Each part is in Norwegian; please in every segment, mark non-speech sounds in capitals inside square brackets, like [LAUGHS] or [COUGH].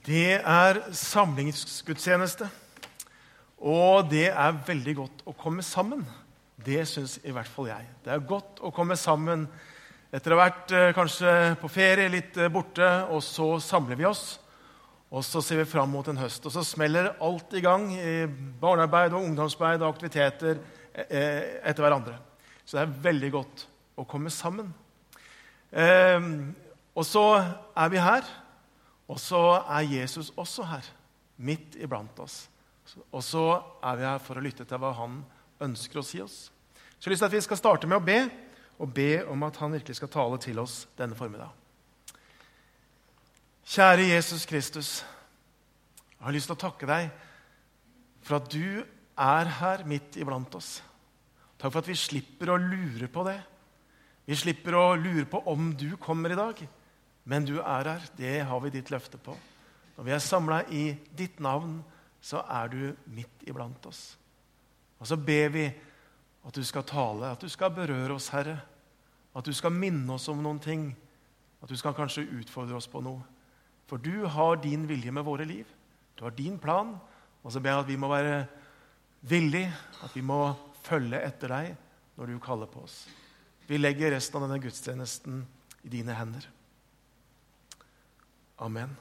Det er samlingsgudstjeneste. Og det er veldig godt å komme sammen. Det syns i hvert fall jeg. Det er godt å komme sammen etter å ha vært eh, kanskje på ferie, litt eh, borte, og så samler vi oss. Og så ser vi fram mot en høst. Og så smeller alt i gang i barnearbeid og ungdomsarbeid og aktiviteter eh, etter hverandre. Så det er veldig godt å komme sammen. Eh, og så er vi her. Og så er Jesus også her, midt iblant oss. Og så er vi her for å lytte til hva han ønsker å si oss. Så jeg har lyst til at vi skal starte med å be, og be om at han virkelig skal tale til oss denne formiddag. Kjære Jesus Kristus. Jeg har lyst til å takke deg for at du er her midt iblant oss. Takk for at vi slipper å lure på det. Vi slipper å lure på om du kommer i dag. Men du er her. Det har vi ditt løfte på. Når vi er samla i ditt navn, så er du midt iblant oss. Og så ber vi at du skal tale, at du skal berøre oss, Herre. At du skal minne oss om noen ting. At du skal kanskje utfordre oss på noe. For du har din vilje med våre liv. Du har din plan. Og så ber jeg at vi må være villige, at vi må følge etter deg når du kaller på oss. Vi legger resten av denne gudstjenesten i dine hender. Amen.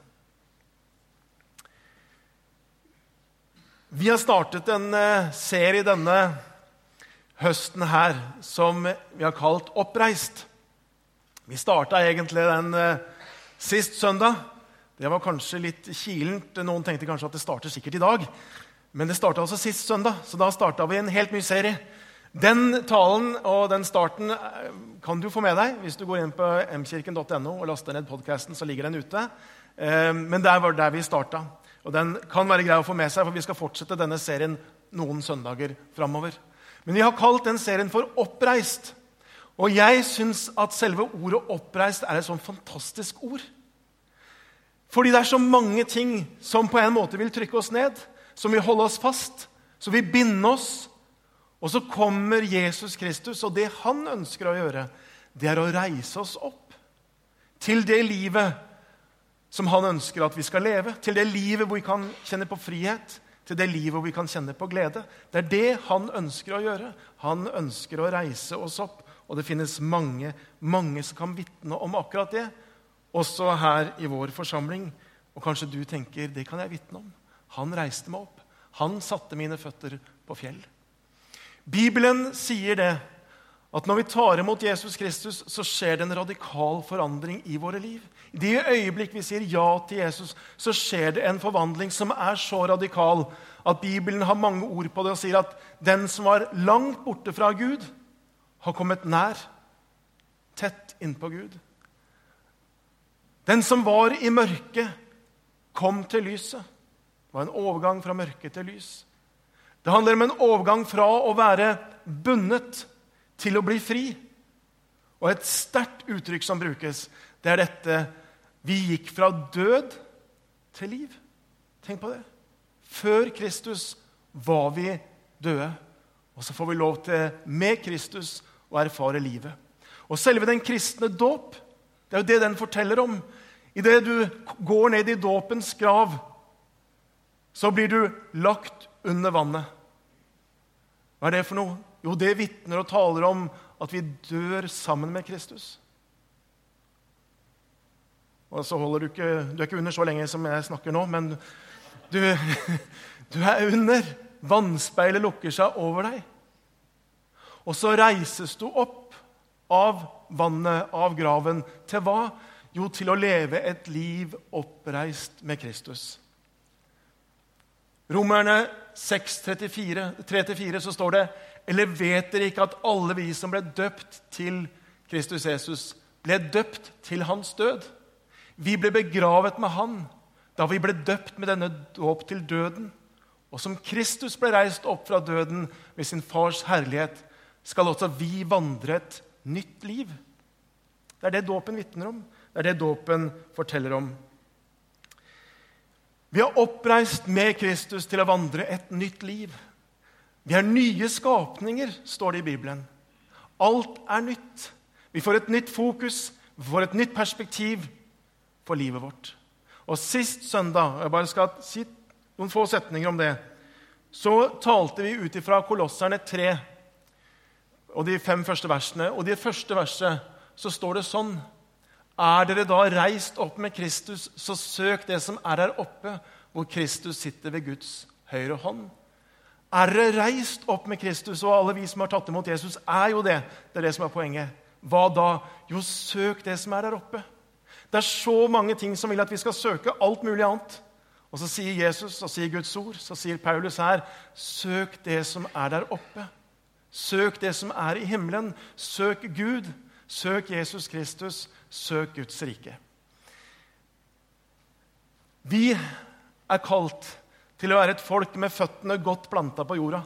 Vi har startet en eh, serie denne høsten her som vi har kalt 'Oppreist'. Vi starta egentlig den eh, sist søndag. Det var kanskje litt kilent. Noen tenkte kanskje at det starter sikkert i dag. Men det starta altså sist søndag, så da starta vi en helt ny serie. Den talen og den starten eh, kan du få med deg hvis du går inn på mkirken.no og laster ned podkasten. Så ligger den ute. Eh, men der var der vi starta. Og den kan være grei å få med seg, for vi skal fortsette denne serien noen søndager framover. Men vi har kalt den serien for 'Oppreist'. Og jeg syns at selve ordet 'oppreist' er et sånn fantastisk ord. Fordi det er så mange ting som på en måte vil trykke oss ned, som vil holde oss fast, som vil binde oss og så kommer Jesus Kristus, og det han ønsker å gjøre, det er å reise oss opp til det livet som han ønsker at vi skal leve. Til det livet hvor vi kan kjenne på frihet, til det livet hvor vi kan kjenne på glede. Det er det han ønsker å gjøre. Han ønsker å reise oss opp. Og det finnes mange, mange som kan vitne om akkurat det, også her i vår forsamling. Og kanskje du tenker det kan jeg vitne om. Han reiste meg opp. Han satte mine føtter på fjell. Bibelen sier det at når vi tar imot Jesus Kristus, så skjer det en radikal forandring i våre liv. I det øyeblikk vi sier ja til Jesus, så skjer det en forvandling som er så radikal at Bibelen har mange ord på det og sier at den som var langt borte fra Gud, har kommet nær, tett innpå Gud. Den som var i mørket, kom til lyset. Det var en overgang fra mørke til lys. Det handler om en overgang fra å være bundet til å bli fri. Og et sterkt uttrykk som brukes, det er dette Vi gikk fra død til liv. Tenk på det. Før Kristus var vi døde. Og så får vi lov til, med Kristus, å erfare livet. Og selve den kristne dåp, det er jo det den forteller om. Idet du går ned i dåpens grav, så blir du lagt under vannet. Hva er det for noe? Jo, det vitner og taler om at vi dør sammen med Kristus. Og så holder Du ikke Du er ikke under så lenge som jeg snakker nå, men du, [LAUGHS] du er under. Vannspeilet lukker seg over deg. Og så reises du opp av vannet, av graven. Til hva? Jo, til å leve et liv oppreist med Kristus. Romerne 6,3-4 så står det Eller vet dere ikke at alle vi som ble døpt til Kristus Jesus, ble døpt til hans død? Vi ble begravet med han da vi ble døpt med denne dåp til døden. Og som Kristus ble reist opp fra døden med sin fars herlighet, skal også vi vandre et nytt liv. Det er det dåpen vitner om. Det er det dåpen forteller om. Vi har oppreist med Kristus til å vandre et nytt liv. Vi er nye skapninger, står det i Bibelen. Alt er nytt. Vi får et nytt fokus, vi får et nytt perspektiv for livet vårt. Og Sist søndag jeg bare skal si noen få setninger om det, så talte vi ut ifra Kolosserne 3 og de fem første versene. Og i det første verset så står det sånn Er dere da reist opp med Kristus, så søk det som er her oppe, hvor Kristus sitter ved Guds høyre hånd. Er dere reist opp med Kristus, og alle vi som har tatt imot Jesus, er jo det. Det er det som er poenget. Hva da? Jo, søk det som er der oppe. Det er så mange ting som vil at vi skal søke alt mulig annet. Og så sier Jesus, og sier Guds ord, så sier Paulus her, søk det som er der oppe. Søk det som er i himmelen. Søk Gud. Søk Jesus Kristus. Søk Guds rike. Vi er kalt til å være et folk med føttene godt planta på jorda,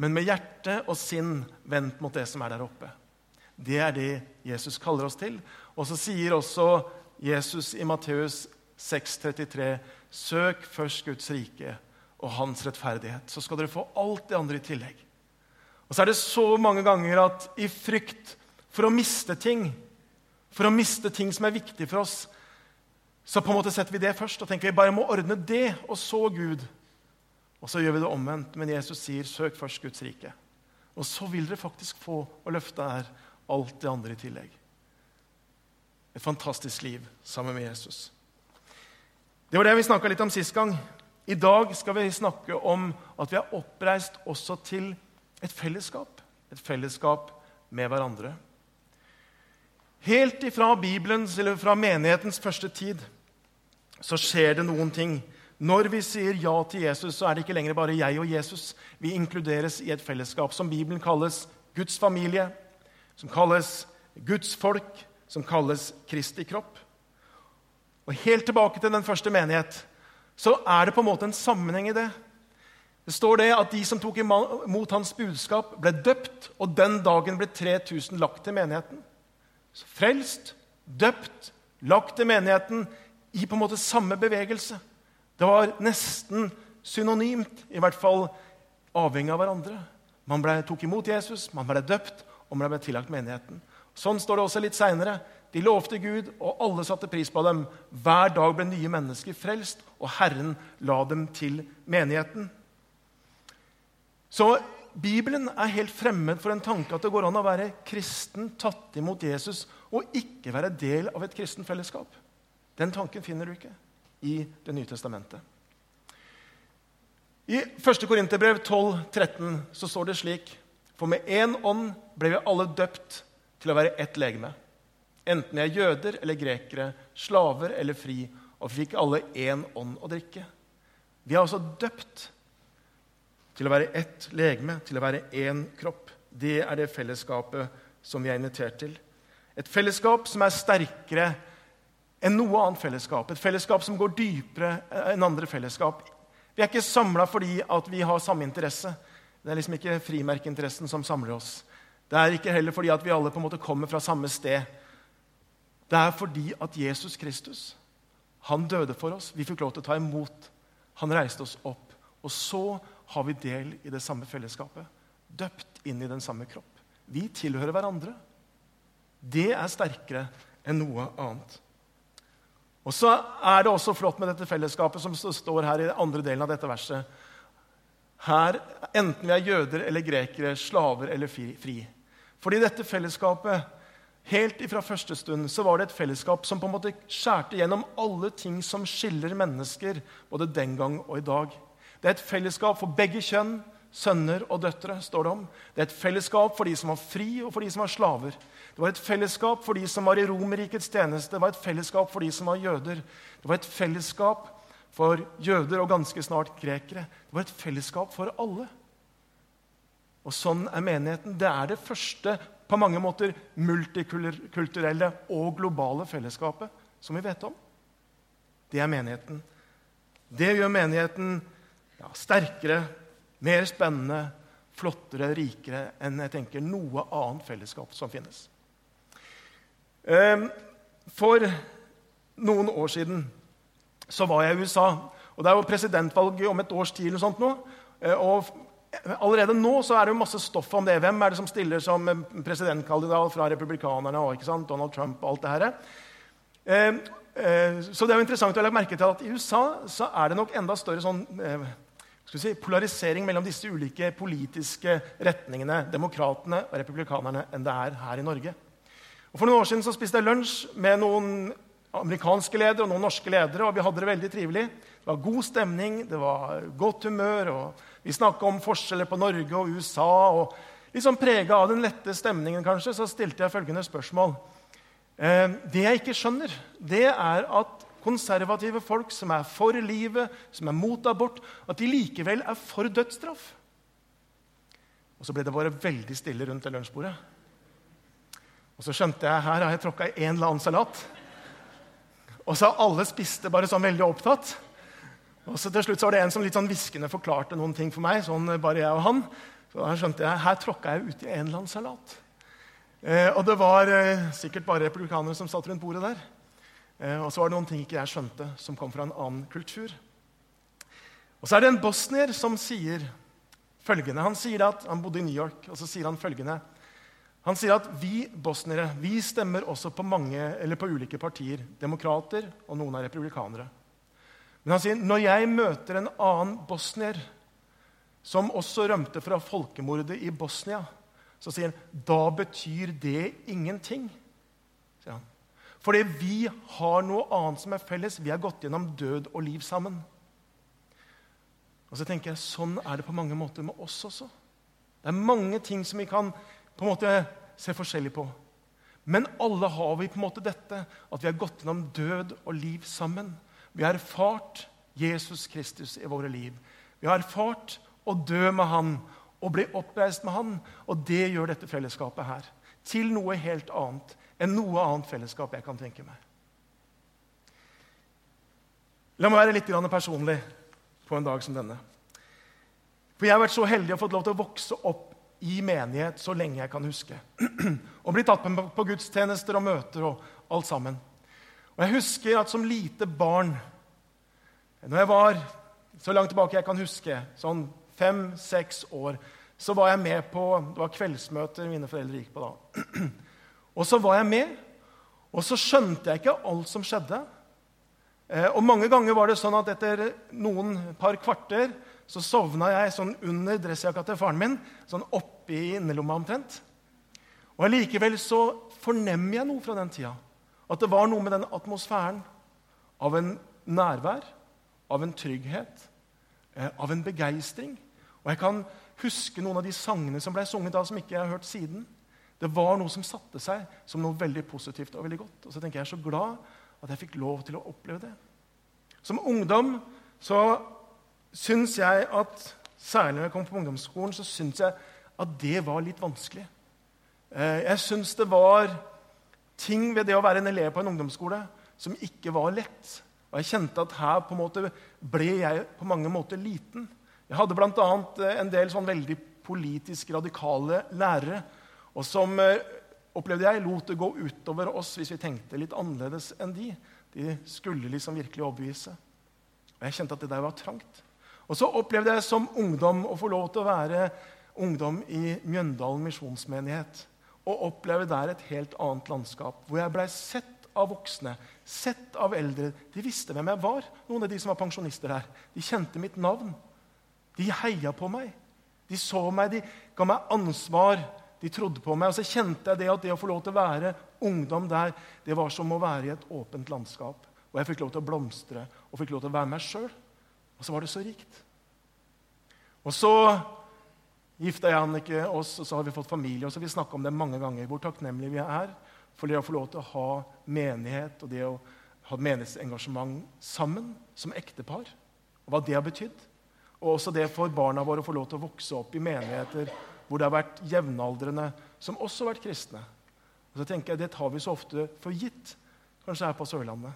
men med hjerte og sinn vendt mot det som er der oppe. Det er det Jesus kaller oss til. Og så sier også Jesus i Matteus 6,33.: Søk først Guds rike og hans rettferdighet, så skal dere få alt det andre i tillegg. Og så er det så mange ganger at i frykt for å miste ting, for å miste ting som er viktig for oss, så på en måte setter vi det først og tenker vi bare må ordne det, og så Gud. Og så gjør vi det omvendt. Men Jesus sier, 'Søk først Guds rike'. Og så vil dere faktisk få, å løfte her alt det andre i tillegg. Et fantastisk liv sammen med Jesus. Det var det vi snakka litt om sist gang. I dag skal vi snakke om at vi er oppreist også til et fellesskap. Et fellesskap med hverandre. Helt ifra Bibelens, eller fra menighetens første tid så skjer det noen ting. Når vi sier ja til Jesus, så er det ikke lenger bare jeg og Jesus. Vi inkluderes i et fellesskap som Bibelen kalles Guds familie, som kalles Guds folk, som kalles Kristi kropp. Og Helt tilbake til den første menighet så er det på en måte en sammenheng i det. Det står det at De som tok imot hans budskap, ble døpt, og den dagen ble 3000 lagt til menigheten. Så frelst, døpt, lagt til menigheten i på en måte samme bevegelse. Det var nesten synonymt, i hvert fall avhengig av hverandre. Man ble, tok imot Jesus, man ble døpt, og man ble tillagt menigheten. Sånn står det også litt seinere. De lovte Gud, og alle satte pris på dem. Hver dag ble nye mennesker frelst, og Herren la dem til menigheten. Så Bibelen er helt fremmed for en tanke at det går an å være kristen, tatt imot Jesus, og ikke være del av et kristen fellesskap. Den tanken finner du ikke i Det nye testamentet. I 1. Korinterbrev 12, 13 så står det slik.: For med én ånd ble vi alle døpt til å være ett legeme. Enten vi er jøder eller grekere, slaver eller fri, og vi fikk alle én ånd å drikke. Vi er altså døpt til å være ett legeme, til å være én kropp. Det er det fellesskapet som vi er invitert til. Et fellesskap som er sterkere enn noe annet fellesskap. Et fellesskap som går dypere enn andre fellesskap. Vi er ikke samla fordi at vi har samme interesse. Det er liksom ikke frimerkeinteressen som samler oss. Det er ikke heller fordi at vi alle på en måte kommer fra samme sted. Det er fordi at Jesus Kristus han døde for oss. Vi fikk lov til å ta imot. Han reiste oss opp. Og så har vi del i det samme fellesskapet. Døpt inn i den samme kropp. Vi tilhører hverandre. Det er sterkere enn noe annet. Og så er det også flott med dette fellesskapet som står her i andre delen av dette verset. Her, Enten vi er jøder eller grekere, slaver eller fri. Fordi dette fellesskapet, helt ifra første stund, så var det et fellesskap som på en måte skjærte gjennom alle ting som skiller mennesker, både den gang og i dag. Det er et fellesskap for begge kjønn, sønner og døtre. står Det om. Det er et fellesskap for de som var fri, og for de som var slaver. Det var et fellesskap for de som var i Romerrikets tjeneste, det var et fellesskap for de som var jøder. Det var et fellesskap for jøder og ganske snart grekere. Det var et fellesskap for alle. Og sånn er menigheten. Det er det første på mange måter multikulturelle og globale fellesskapet som vi vet om. Det er menigheten. Det gjør menigheten ja, sterkere, mer spennende, flottere, rikere enn jeg tenker noe annet fellesskap som finnes. Ehm, for noen år siden så var jeg i USA. og Det er jo presidentvalg om et års tid. eller sånt nå, eh, og Allerede nå så er det jo masse stoff om det. Hvem er det som stiller som presidentkandidat fra republikanerne? og ikke sant? Donald Trump og alt det her. Ehm, eh, så det er jo interessant å legge merke til at i USA så er det nok enda større sånn, eh, si, polarisering mellom disse ulike politiske retningene, demokratene og republikanerne, enn det er her i Norge. Og For noen år siden så spiste jeg lunsj med noen amerikanske ledere og noen norske ledere, og vi hadde det veldig trivelig. Det var god stemning, det var godt humør, og vi snakka om forskjeller på Norge og USA. og Litt sånn prega av den lette stemningen kanskje, så stilte jeg følgende spørsmål. Eh, det jeg ikke skjønner, det er at konservative folk som er for livet, som er mot abort, at de likevel er for dødsstraff. Og så ble det bare veldig stille rundt det lunsjbordet. Og så skjønte jeg her har jeg tråkka i en eller annen salat. Og så alle spiste bare sånn veldig opptatt. Og så til slutt så var det en som litt sånn hviskende forklarte noen ting for meg. sånn bare jeg og han. Så da skjønte jeg her tråkka jeg uti en eller annen salat. Eh, og det var eh, sikkert bare republikanere som satt rundt bordet der. Eh, og så var det noen ting ikke jeg skjønte, som kom fra en annen kultur. Og så er det en bosnier som sier følgende. Han sier at han bodde i New York, og så sier han følgende. Han sier at vi bosniere vi stemmer også på, mange, på ulike partier. Demokrater, og noen er republikanere. Men han sier når jeg møter en annen bosnier som også rømte fra folkemordet i Bosnia, så sier han da betyr det ingenting. Fordi vi har noe annet som er felles. Vi har gått gjennom død og liv sammen. Og så tenker jeg, Sånn er det på mange måter med oss også. Det er mange ting som vi kan på en måte se forskjellig på. Men alle har vi på en måte dette, at vi har gått gjennom død og liv sammen. Vi har erfart Jesus Kristus i våre liv. Vi har erfart å dø med Han og bli oppreist med Han. Og det gjør dette fellesskapet her til noe helt annet enn noe annet fellesskap jeg kan tenke meg. La meg være litt personlig på en dag som denne. For Jeg har vært så heldig å fått lov til å vokse opp i menighet så lenge jeg kan huske. [CLEARS THROAT] og bli tatt med på gudstjenester og møter og alt sammen. Og Jeg husker at som lite barn, når jeg var så langt tilbake jeg kan huske, sånn fem-seks år, så var jeg med på Det var kveldsmøter mine foreldre gikk på da. [CLEARS THROAT] Og så var jeg med, og så skjønte jeg ikke alt som skjedde. Eh, og mange ganger var det sånn at etter noen par kvarter så sovna jeg sånn under dressjakka til faren min, sånn oppi innerlomma omtrent. Og allikevel så fornemmer jeg noe fra den tida. At det var noe med den atmosfæren av en nærvær, av en trygghet, eh, av en begeistring. Og jeg kan huske noen av de sangene som ble sunget da, som ikke jeg har hørt siden. Det var noe som satte seg som noe veldig positivt og veldig godt. Og så tenker jeg, jeg er så glad at jeg fikk lov til å oppleve det. Som ungdom så syns jeg at Særlig når jeg kom på ungdomsskolen, så syns jeg at det var litt vanskelig. Eh, jeg syns det var ting ved det å være en elev på en ungdomsskole som ikke var lett. Og jeg kjente at her på en måte ble jeg på mange måter liten. Jeg hadde bl.a. Eh, en del sånn veldig politisk radikale lærere og som eh, opplevde jeg, lot det gå utover oss hvis vi tenkte litt annerledes enn de. De skulle liksom virkelig overbevise. Og jeg kjente at det der var trangt. Og så opplevde jeg som ungdom å få lov til å være ungdom i Mjøndalen misjonsmenighet. Og oppleve der et helt annet landskap, hvor jeg blei sett av voksne, sett av eldre. De visste hvem jeg var, noen av de som var pensjonister her. De kjente mitt navn. De heia på meg. De så meg, de ga meg ansvar de trodde på meg. Og så kjente jeg det at det å få lov til å være ungdom der, det var som å være i et åpent landskap. Og jeg fikk lov til å blomstre og fikk lov til å være meg sjøl. Og så var det så rikt. Og så gifta jeg Annike oss, og så har vi fått familie. og så har Vi snakka om det mange ganger, hvor takknemlige vi er for det å få lov til å ha menighet og det å ha menighetsengasjement sammen som ektepar. Og hva det har betydd. Og også det for barna våre å få lov til å vokse opp i menigheter hvor det har vært jevnaldrende som også har vært kristne. Og så tenker jeg, Det tar vi så ofte for gitt, kanskje her på Sørlandet.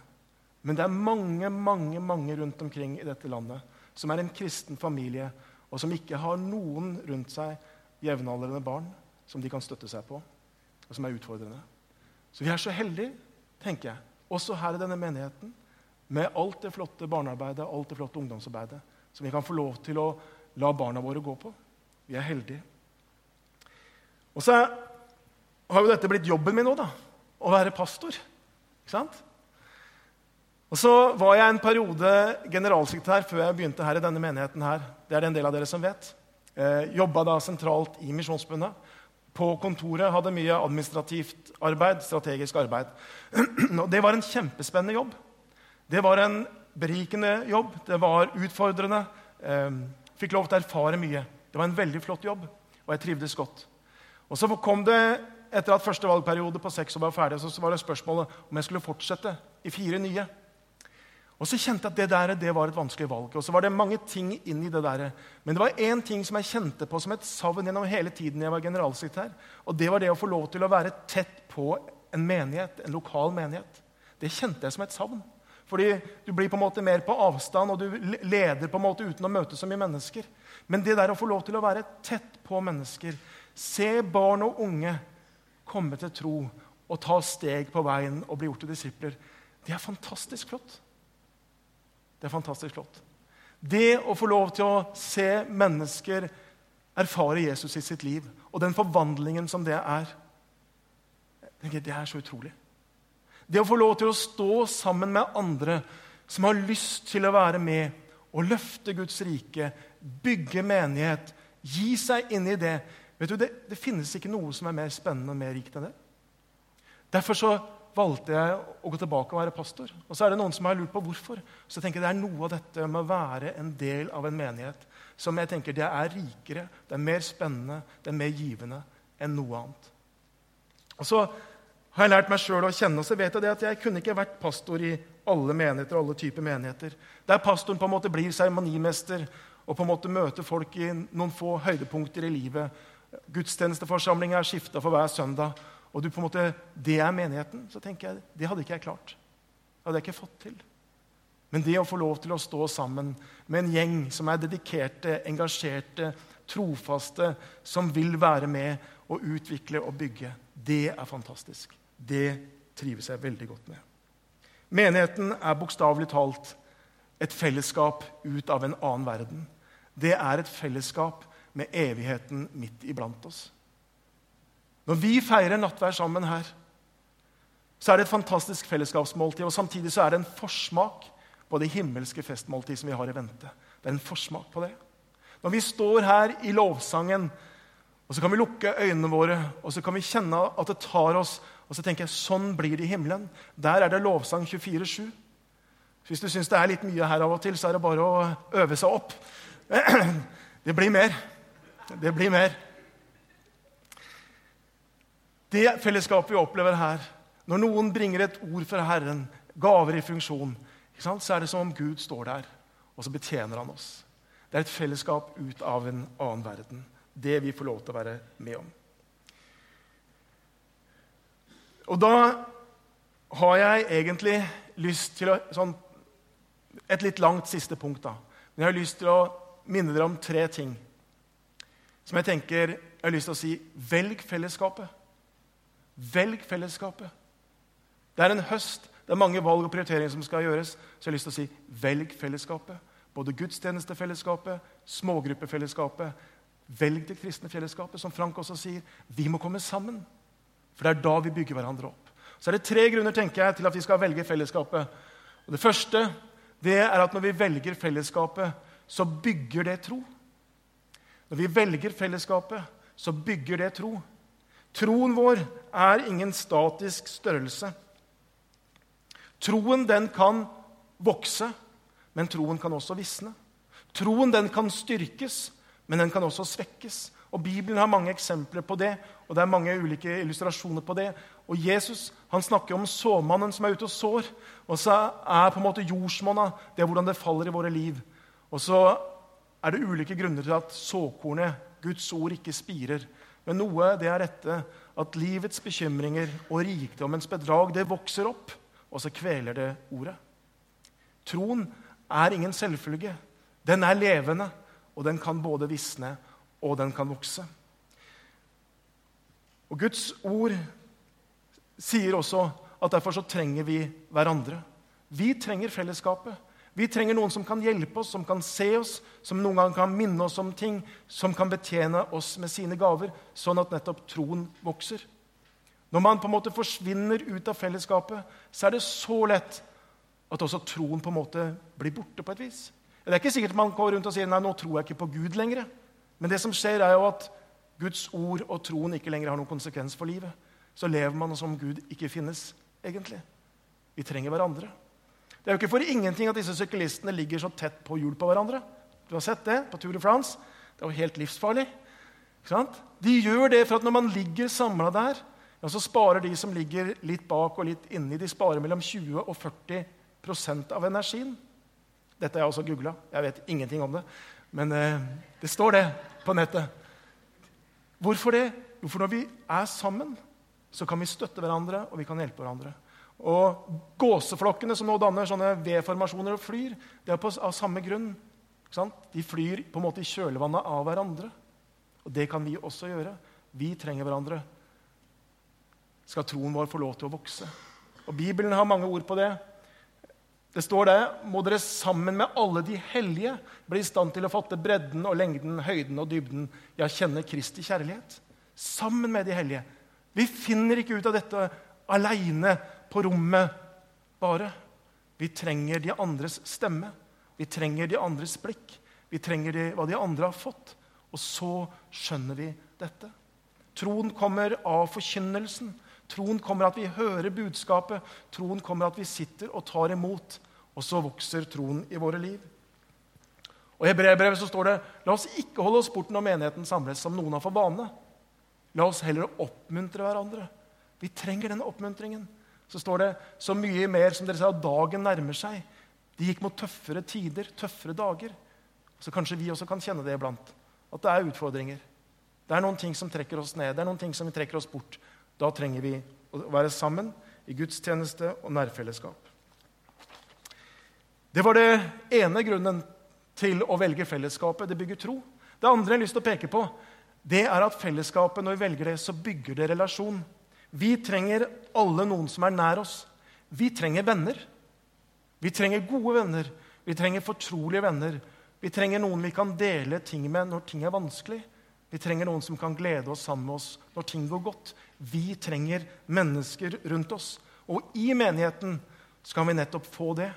Men det er mange mange, mange rundt omkring i dette landet som er en kristen familie, og som ikke har noen rundt seg jevnaldrende barn som de kan støtte seg på, og som er utfordrende. Så vi er så heldige, tenker jeg, også her i denne menigheten, med alt det flotte barnearbeidet, alt det flotte ungdomsarbeidet, som vi kan få lov til å la barna våre gå på. Vi er heldige. Og så har jo dette blitt jobben min nå, da. Å være pastor. Ikke sant? Og Så var jeg en periode generalsekretær før jeg begynte her i denne menigheten. her. Det er det en del av dere som vet. Eh, Jobba da sentralt i Misjonsbundet. På kontoret hadde mye administrativt arbeid, strategisk arbeid. [CLEARS THROAT] Og Det var en kjempespennende jobb. Det var en berikende jobb. Det var utfordrende. Eh, fikk lov til å erfare mye. Det var en veldig flott jobb, og jeg trivdes godt. Og Så kom det, etter at første valgperiode på seks år var ferdig, så var det spørsmålet om jeg skulle fortsette i fire nye. Og så kjente jeg at det der det var et vanskelig valg. Og så var det mange ting inn i det der. Men det var én ting som jeg kjente på som et savn gjennom hele tiden jeg var generalsekretær. Og det var det å få lov til å være tett på en menighet, en lokal menighet. Det kjente jeg som et savn. Fordi du blir på en måte mer på avstand, og du leder på en måte uten å møte så mye mennesker. Men det der å få lov til å være tett på mennesker, se barn og unge komme til tro og ta steg på veien og bli gjort til disipler, det er fantastisk flott. Det er fantastisk flott. Det å få lov til å se mennesker erfare Jesus i sitt liv, og den forvandlingen som det er, det er så utrolig. Det å få lov til å stå sammen med andre som har lyst til å være med og løfte Guds rike, bygge menighet, gi seg inn i det Vet du, det, det finnes ikke noe som er mer spennende og mer rikt enn det. Derfor så valgte jeg å gå tilbake og være pastor. Og så er det noen som har lurt på hvorfor. Så jeg tenker Det er noe av dette med å være en del av en menighet som jeg tenker det er rikere, det er mer spennende, det er mer givende enn noe annet. Og så har jeg lært meg sjøl å kjenne, og så vet jeg det at jeg kunne ikke vært pastor i alle menigheter. og alle typer menigheter. Der pastoren på en måte blir seremonimester og på en måte møter folk i noen få høydepunkter i livet. Gudstjenesteforsamlinger er skifta for hver søndag. Og du på en måte, det er menigheten. Så tenker jeg, Det hadde ikke jeg klart. Det hadde jeg ikke fått til. Men det å få lov til å stå sammen med en gjeng som er dedikerte, engasjerte, trofaste, som vil være med og utvikle og bygge, det er fantastisk. Det trives jeg veldig godt med. Menigheten er bokstavelig talt et fellesskap ut av en annen verden. Det er et fellesskap med evigheten midt iblant oss. Når vi feirer nattvær sammen her, så er det et fantastisk fellesskapsmåltid. Og samtidig så er det en forsmak på det himmelske festmåltid som vi har i vente. Det er en forsmak på det. Når vi står her i lovsangen, og så kan vi lukke øynene våre og så kan vi kjenne at det tar oss og så tenker jeg, Sånn blir det i himmelen. Der er det lovsang 24-7. Hvis du syns det er litt mye her av og til, så er det bare å øve seg opp. Det blir mer. Det blir mer. Det fellesskapet vi opplever her, når noen bringer et ord fra Herren, gaver i funksjon, så er det som om Gud står der, og så betjener han oss. Det er et fellesskap ut av en annen verden. Det vi får lov til å være med om. Og da har jeg egentlig lyst til å sånn, Et litt langt siste punkt, da. Men jeg har lyst til å minne dere om tre ting som jeg tenker jeg har lyst til å si velg fellesskapet. Velg fellesskapet. Det er en høst. Det er mange valg og prioriteringer som skal gjøres. Så jeg har lyst til å si velg fellesskapet. Både gudstjenestefellesskapet, smågruppefellesskapet. Velg det kristne fellesskapet. Som Frank også sier, vi må komme sammen. For det er da vi bygger hverandre opp. Så er det tre grunner tenker jeg, til at vi skal velge fellesskapet. Og det første det er at når vi velger fellesskapet, så bygger det tro. Når vi velger fellesskapet, så bygger det tro. Troen vår er ingen statisk størrelse. Troen den kan vokse, men troen kan også visne. Troen den kan styrkes, men den kan også svekkes. Og Bibelen har mange eksempler på det, og det er mange ulike illustrasjoner på det. Og Jesus han snakker om såmannen som er ute og sår. Og så er på en måte jordsmonna det er hvordan det faller i våre liv. Og så er det ulike grunner til at såkornet, Guds ord, ikke spirer. Men noe det er dette at livets bekymringer og rikdommens bedrag det vokser opp, og så kveler det ordet. Troen er ingen selvfølge. Den er levende, og den kan både visne og den kan vokse. Og Guds ord sier også at derfor så trenger vi hverandre. Vi trenger fellesskapet. Vi trenger noen som kan hjelpe oss, som kan se oss, som noen gang kan minne oss om ting, som kan betjene oss med sine gaver, sånn at nettopp troen vokser. Når man på en måte forsvinner ut av fellesskapet, så er det så lett at også troen på en måte blir borte på et vis. Det er ikke sikkert man går rundt og sier nei, nå tror jeg ikke på Gud lenger. Men det som skjer, er jo at Guds ord og troen ikke lenger har noen konsekvens for livet. Så lever man som Gud ikke finnes, egentlig. Vi trenger hverandre. Det er jo ikke for ingenting at disse syklistene ligger så tett på hjul på hverandre. Du har sett det på Tour de France. Det er jo helt livsfarlig. De gjør det for at når man ligger samla der, ja, så sparer de som ligger litt bak og litt inni, de sparer mellom 20 og 40% av energien. Dette har jeg også googla. Jeg vet ingenting om det. Men eh, det står det på nettet. Hvorfor det? Jo, for når vi er sammen, så kan vi støtte hverandre og vi kan hjelpe hverandre. Og Gåseflokkene som nå danner sånne V-formasjoner og flyr, det er på, av samme grunn. De flyr på en måte i kjølvannet av hverandre. Og det kan vi også gjøre. Vi trenger hverandre. Skal troen vår få lov til å vokse? Og Bibelen har mange ord på det. Det står det må dere sammen med alle de hellige bli i stand til å fatte bredden og lengden, høyden og dybden, ja, kjenne Kristi kjærlighet. Sammen med de hellige. Vi finner ikke ut av dette aleine på rommet bare. Vi trenger de andres stemme. Vi trenger de andres blikk. Vi trenger de, hva de andre har fått. Og så skjønner vi dette. Troen kommer av forkynnelsen. Troen kommer at vi hører budskapet. Troen kommer at vi sitter og tar imot. Og så vokser troen i våre liv. Og I Hebreerbrevet står det la oss ikke holde oss bort når menigheten samles, som noen har for vane. La oss heller oppmuntre hverandre. Vi trenger den oppmuntringen. Så står det så mye mer som dere sa, dagen nærmer seg. De gikk mot tøffere tider, tøffere dager. Så kanskje vi også kan kjenne det iblant at det er utfordringer. Det er noen ting som trekker oss ned, det er noen ting som trekker oss bort. Da trenger vi å være sammen i gudstjeneste og nærfellesskap. Det var det ene grunnen til å velge fellesskapet. Det bygger tro. Det andre jeg har lyst til å peke på, det er at fellesskapet, når vi velger det, så bygger det relasjon. Vi trenger alle noen som er nær oss. Vi trenger venner. Vi trenger gode venner. Vi trenger fortrolige venner vi trenger noen vi kan dele ting med når ting er vanskelig. Vi trenger noen som kan glede oss sammen med oss når ting går godt. Vi trenger mennesker rundt oss. Og i menigheten skal vi nettopp få det.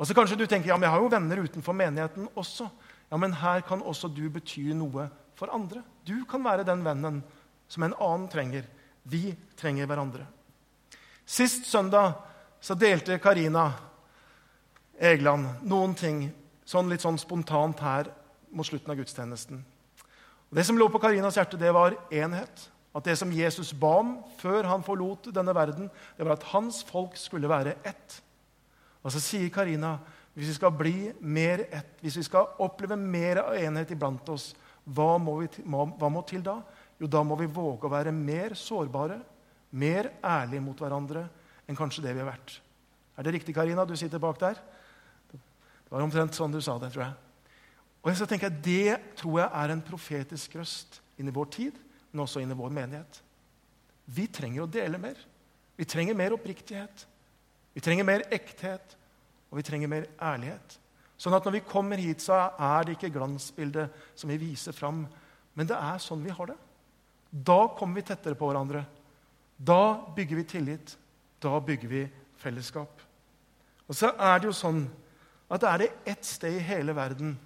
Og så Kanskje du tenker ja, men jeg har jo venner utenfor menigheten også. Ja, Men her kan også du bety noe for andre. Du kan være den vennen som en annen trenger. Vi trenger hverandre. Sist søndag så delte Karina Egeland noen ting sånn litt sånn spontant her mot slutten av gudstjenesten. Og det som lå på Karinas hjerte, det var enhet. At det som Jesus ba om før han forlot denne verden, det var at hans folk skulle være ett. Og så sier Karina hvis vi skal bli mer ett, hvis vi skal oppleve mer av enhet iblant oss, hva må, vi, hva må til da? Jo, da må vi våge å være mer sårbare, mer ærlige mot hverandre enn kanskje det vi har vært. Er det riktig, Karina? Du sitter bak der. Det var omtrent sånn du sa det, tror jeg. Og så tenker jeg, Det tror jeg er en profetisk røst inn i vår tid, men også inn i vår menighet. Vi trenger å dele mer. Vi trenger mer oppriktighet. Vi trenger mer ekthet, og vi trenger mer ærlighet. Sånn at når vi kommer hit, så er det ikke glansbildet som vi viser fram, men det er sånn vi har det. Da kommer vi tettere på hverandre. Da bygger vi tillit. Da bygger vi fellesskap. Og så er det jo sånn at er det ett sted i hele verden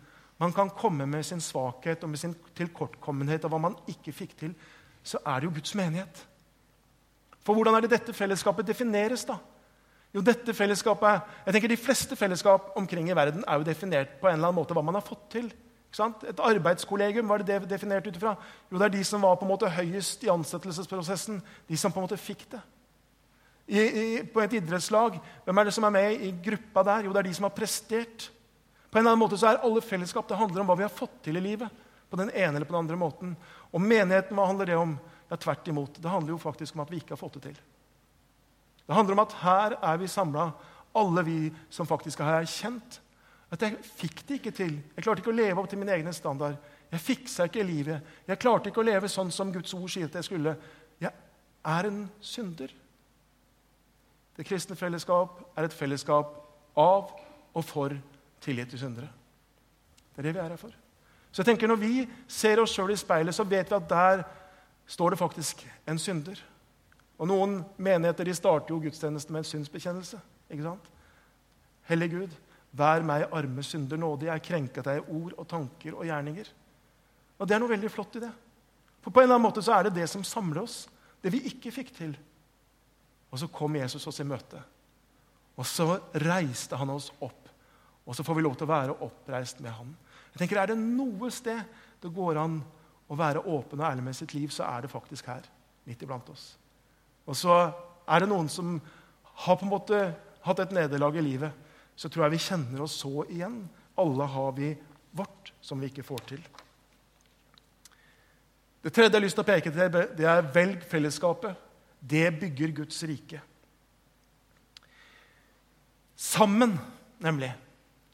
man kan komme med sin svakhet og med sin tilkortkommenhet og hva man ikke fikk til, så er det jo Guds menighet. For hvordan er det dette fellesskapet defineres, da? Jo, dette fellesskapet, jeg tenker De fleste fellesskap omkring i verden er jo definert på en eller annen måte hva man har fått til. Et arbeidskollegium, hva er det definert ut ifra? Jo, det er de som var på en måte høyest i ansettelsesprosessen. De som på en måte fikk det. I, i, på et idrettslag, hvem er det som er med i gruppa der? Jo, det er de som har prestert. På en eller annen måte så er alle fellesskap det handler om hva vi har fått til i livet. På den ene eller på den andre måten. Og menigheten, hva handler det om? Ja, Tvert imot. Det handler jo faktisk om at vi ikke har fått det til. Det handler om at her er vi samla, alle vi som faktisk har erkjent at jeg fikk det ikke til. Jeg klarte ikke å leve opp til min egen standard. Jeg fiksa ikke livet. Jeg klarte ikke å leve sånn som Guds ord sier at jeg skulle. Jeg er en synder. Det kristne fellesskap er et fellesskap av og for tillit til syndere. Det er det vi er her for. Så jeg tenker Når vi ser oss sjøl i speilet, så vet vi at der står det faktisk en synder. Og Noen menigheter de starter jo gudstjenesten med en synsbekjennelse. ikke sant? Hellig Gud, vær meg arme synder nådig. Jeg er krenka deg i ord og tanker og gjerninger. Og Det er noe veldig flott i det. For på en eller annen måte så er det det som samler oss. Det vi ikke fikk til. Og så kom Jesus oss i møte. Og så reiste han oss opp. Og så får vi lov til å være oppreist med han. Jeg tenker, Er det noe sted det går an å være åpen og ærlig med sitt liv, så er det faktisk her. Midt iblant oss. Og så er det noen som har på en måte hatt et nederlag i livet. Så tror jeg vi kjenner oss så igjen. Alle har vi vårt som vi ikke får til. Det tredje jeg har lyst til å peke til, det er velg fellesskapet. Det bygger Guds rike. Sammen, nemlig.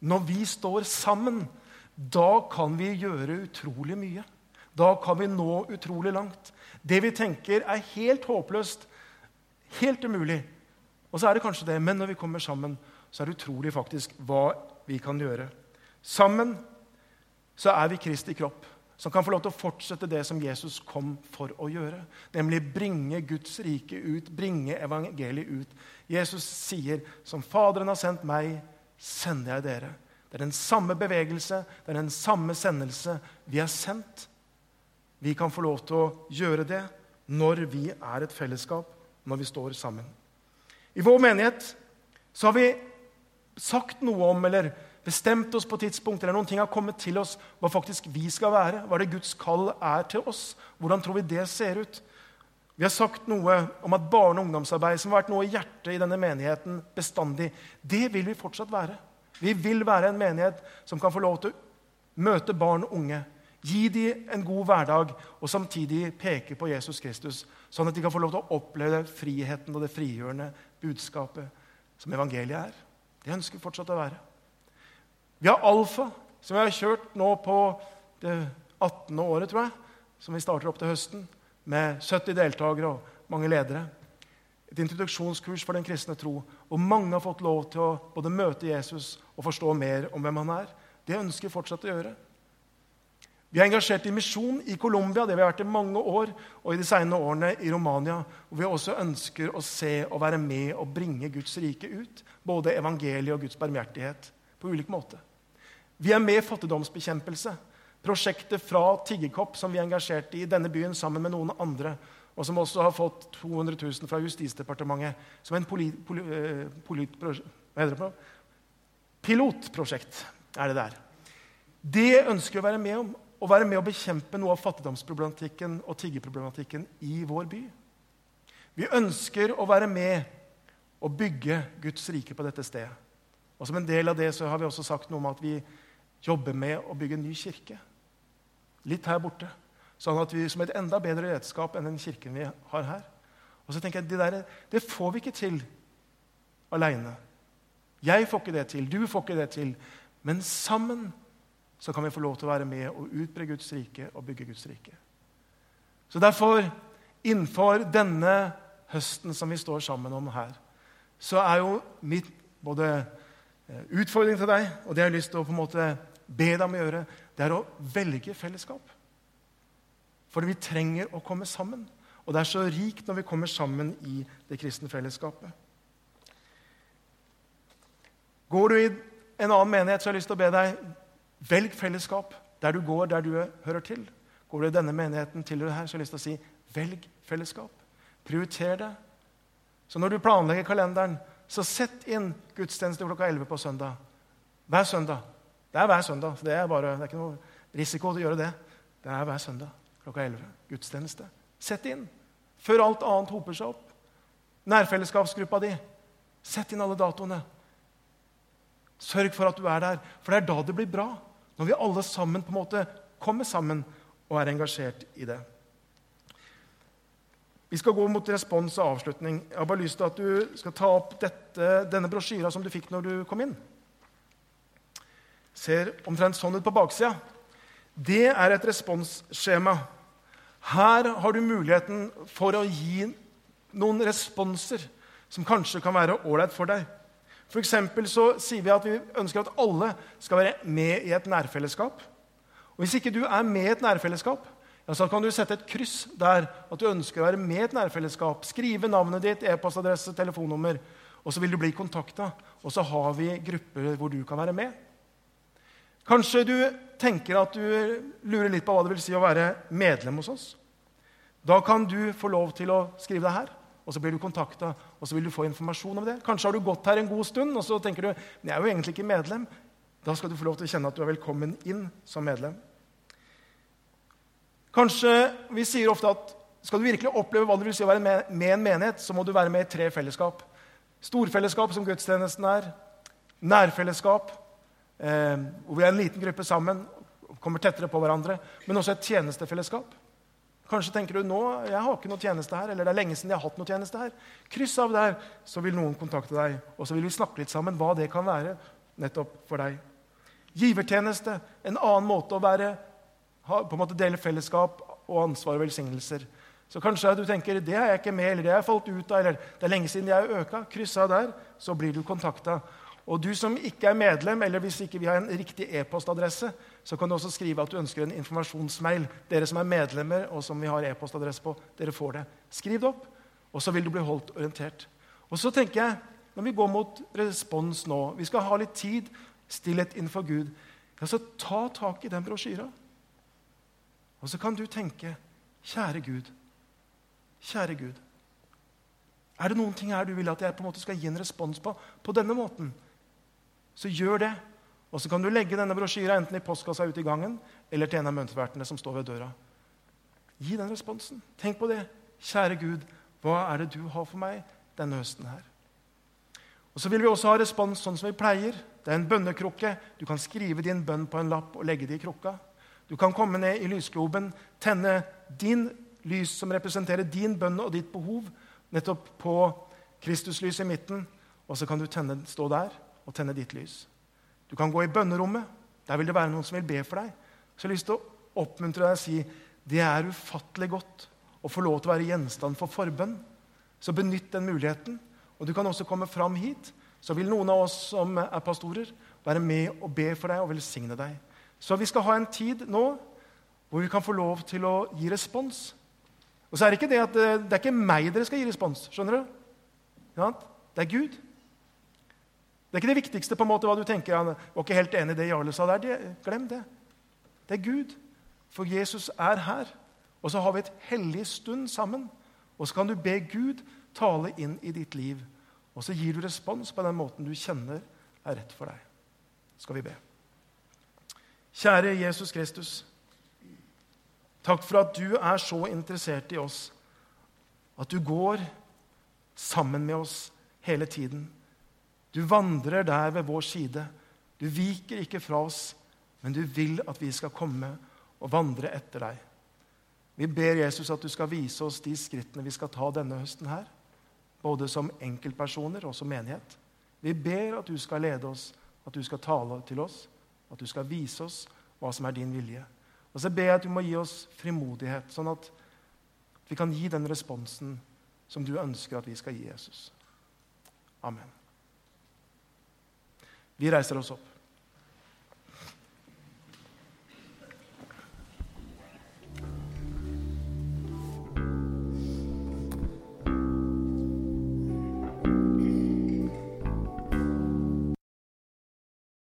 Når vi står sammen, da kan vi gjøre utrolig mye. Da kan vi nå utrolig langt. Det vi tenker er helt håpløst, helt umulig. Og så er det kanskje det, men når vi kommer sammen, så er det utrolig faktisk hva vi kan gjøre. Sammen så er vi Kristi kropp som kan få lov til å fortsette det som Jesus kom for å gjøre. Nemlig bringe Guds rike ut, bringe evangeliet ut. Jesus sier, 'Som Faderen har sendt meg, sender jeg dere'. Det er den samme bevegelse, det er den samme sendelse. Vi er sendt. Vi kan få lov til å gjøre det når vi er et fellesskap, når vi står sammen. I vår menighet så har vi sagt noe om, eller bestemt oss på tidspunkt, eller noen ting har kommet til oss, hva faktisk vi skal være. Hva det Guds kall er til oss. Hvordan tror vi det ser ut? Vi har sagt noe om at barne- og ungdomsarbeid, som har vært noe i hjertet i denne menigheten bestandig, det vil vi fortsatt være. Vi vil være en menighet som kan få lov til å møte barn og unge. Gi dem en god hverdag og samtidig peke på Jesus Kristus, sånn at de kan få lov til å oppleve friheten og det frigjørende budskapet som evangeliet er. Det ønsker vi fortsatt å være. Vi har Alfa, som vi har kjørt nå på det 18. året, tror jeg. Som vi starter opp til høsten, med 70 deltakere og mange ledere. Et introduksjonskurs for den kristne tro, hvor mange har fått lov til å både møte Jesus og forstå mer om hvem han er. Det ønsker vi fortsatt å gjøre. Vi er engasjert i misjon i Colombia, det vi har vært i mange år, og i de senere årene i Romania, hvor vi også ønsker å se og være med og bringe Guds rike ut. Både evangeliet og Guds barmhjertighet på ulik måte. Vi er med i fattigdomsbekjempelse. Prosjektet fra Tiggerkopp, som vi er engasjert i i denne byen sammen med noen andre, og som også har fått 200 000 fra Justisdepartementet som en polit, poli, eh, polit, pilotprosjekt. er Det der. Det ønsker vi å være med om. Å være med å bekjempe noe av fattigdomsproblematikken og tiggerproblematikken i vår by. Vi ønsker å være med og bygge Guds rike på dette stedet. Og Som en del av det så har vi også sagt noe om at vi jobber med å bygge en ny kirke. Litt her borte. Sånn at vi som et enda bedre redskap enn den kirken vi har her. Og så tenker jeg, Det, der, det får vi ikke til aleine. Jeg får ikke det til, du får ikke det til. Men sammen så kan vi få lov til å være med og utbre Guds rike og bygge Guds rike. Så derfor, innenfor denne høsten som vi står sammen om her, så er jo mitt både Eh, utfordring til deg, og det jeg har lyst til å på en måte be deg om å gjøre, det er å velge fellesskap. For vi trenger å komme sammen. Og det er så rikt når vi kommer sammen i det kristne fellesskapet. Går du i en annen menighet, så har jeg lyst til å be deg velg fellesskap der du går, der du hører til. Går du i denne menigheten, tilhører her, så har jeg lyst til å si velg fellesskap. Prioriter det. Så når du planlegger kalenderen, så sett inn gudstjeneste klokka 11 på søndag. Hver søndag. Det er hver søndag. Det er, bare, det er ikke noe risiko til å gjøre det. Det er hver søndag klokka 11. Gudstjeneste. Sett inn. Før alt annet hoper seg opp. Nærfellesskapsgruppa di. Sett inn alle datoene. Sørg for at du er der, for det er da det blir bra. Når vi alle sammen på en måte kommer sammen og er engasjert i det. Vi skal gå mot respons og avslutning. Jeg har bare lyst til at du skal ta opp dette, denne brosjyra som du fikk når du kom inn. Ser omtrent sånn ut på baksida. Det er et responsskjema. Her har du muligheten for å gi noen responser som kanskje kan være ålreit for deg. For så sier vi at vi ønsker at alle skal være med i et nærfellesskap. Og Hvis ikke du er med i et nærfellesskap, ja, så kan du sette et kryss der at du ønsker å være med i et nærfellesskap. Skrive navnet ditt, e-postadresse, telefonnummer. Og så vil du bli kontakta. og så har vi grupper hvor du kan være med. Kanskje du tenker at du lurer litt på hva det vil si å være medlem hos oss. Da kan du få lov til å skrive det her, og så blir du kontakta, og så vil du få informasjon om det. Kanskje har du gått her en god stund, og så tenker du men jeg er jo egentlig ikke medlem. Da skal du få lov til å kjenne at du er velkommen inn som medlem. Kanskje Vi sier ofte at skal du virkelig oppleve hva det vil si å være med, med en menighet, så må du være med i tre fellesskap. Storfellesskap, som gudstjenesten er. Nærfellesskap, eh, hvor vi er en liten gruppe sammen kommer tettere på hverandre. Men også et tjenestefellesskap. Kanskje tenker du nå jeg har ikke noe tjeneste her, eller det er lenge siden jeg har hatt noe tjeneste her. Kryss av der, så vil noen kontakte deg, og så vil vi snakke litt sammen hva det kan være nettopp for deg. Givertjeneste, en annen måte å være, på en måte dele fellesskap og ansvar og velsignelser. Så kanskje du tenker det er jeg ikke med, eller det har jeg falt ut av, eller det er lenge siden jeg har øka. Kryss av der, så blir du kontakta. Og du som ikke er medlem, eller hvis ikke vi har en riktig e-postadresse, så kan du også skrive at du ønsker en informasjonsmail. Dere som er medlemmer, og som vi har e-postadresse på, dere får det. Skriv det opp, og så vil du bli holdt orientert. Og så tenker jeg, når vi går mot respons nå Vi skal ha litt tid, stillhet innenfor Gud. Ja, så ta tak i den brosjyra. Og så kan du tenke, kjære Gud, kjære Gud. Er det noen ting her du vil at jeg på en måte skal gi en respons på på denne måten? Så gjør det. Og så kan du legge denne brosjyra enten i postkassa ute i gangen eller til en av møntervertene som står ved døra. Gi den responsen. Tenk på det. Kjære Gud, hva er det du har for meg denne høsten her? Og Så vil vi også ha respons sånn som vi pleier. Det er en bønnekrukke. Du kan skrive din bønn på en lapp og legge det i krukka. Du kan komme ned i lysgloben, tenne din lys som representerer din bønn og ditt behov, nettopp på Kristuslyset i midten, og så kan du tenne, stå der og tenne ditt lys. Du kan gå i bønnerommet. Der vil det være noen som vil be for deg. Så jeg har lyst til å oppmuntre deg og si det er ufattelig godt å få lov til å være gjenstand for forbønn. Så benytt den muligheten. Og du kan også komme fram hit. Så vil noen av oss som er pastorer, være med og be for deg og velsigne deg. Så vi skal ha en tid nå hvor vi kan få lov til å gi respons. Og så er det ikke det at det, det er ikke meg dere skal gi respons. skjønner du? Det er Gud. Det er ikke det viktigste på en måte hva du tenker. Han var ikke helt enig i det Jarle sa der. Det, glem det. Det er Gud. For Jesus er her. Og så har vi et hellig stund sammen. Og så kan du be Gud tale inn i ditt liv. Og så gir du respons på den måten du kjenner er rett for deg. Skal vi be. Kjære Jesus Kristus. Takk for at du er så interessert i oss. At du går sammen med oss hele tiden. Du vandrer der ved vår side. Du viker ikke fra oss, men du vil at vi skal komme og vandre etter deg. Vi ber Jesus at du skal vise oss de skrittene vi skal ta denne høsten her. Både som enkeltpersoner og som menighet. Vi ber at du skal lede oss, at du skal tale til oss, at du skal vise oss hva som er din vilje. Og så ber jeg at du må gi oss frimodighet, sånn at vi kan gi den responsen som du ønsker at vi skal gi Jesus. Amen. Vi reiser oss opp.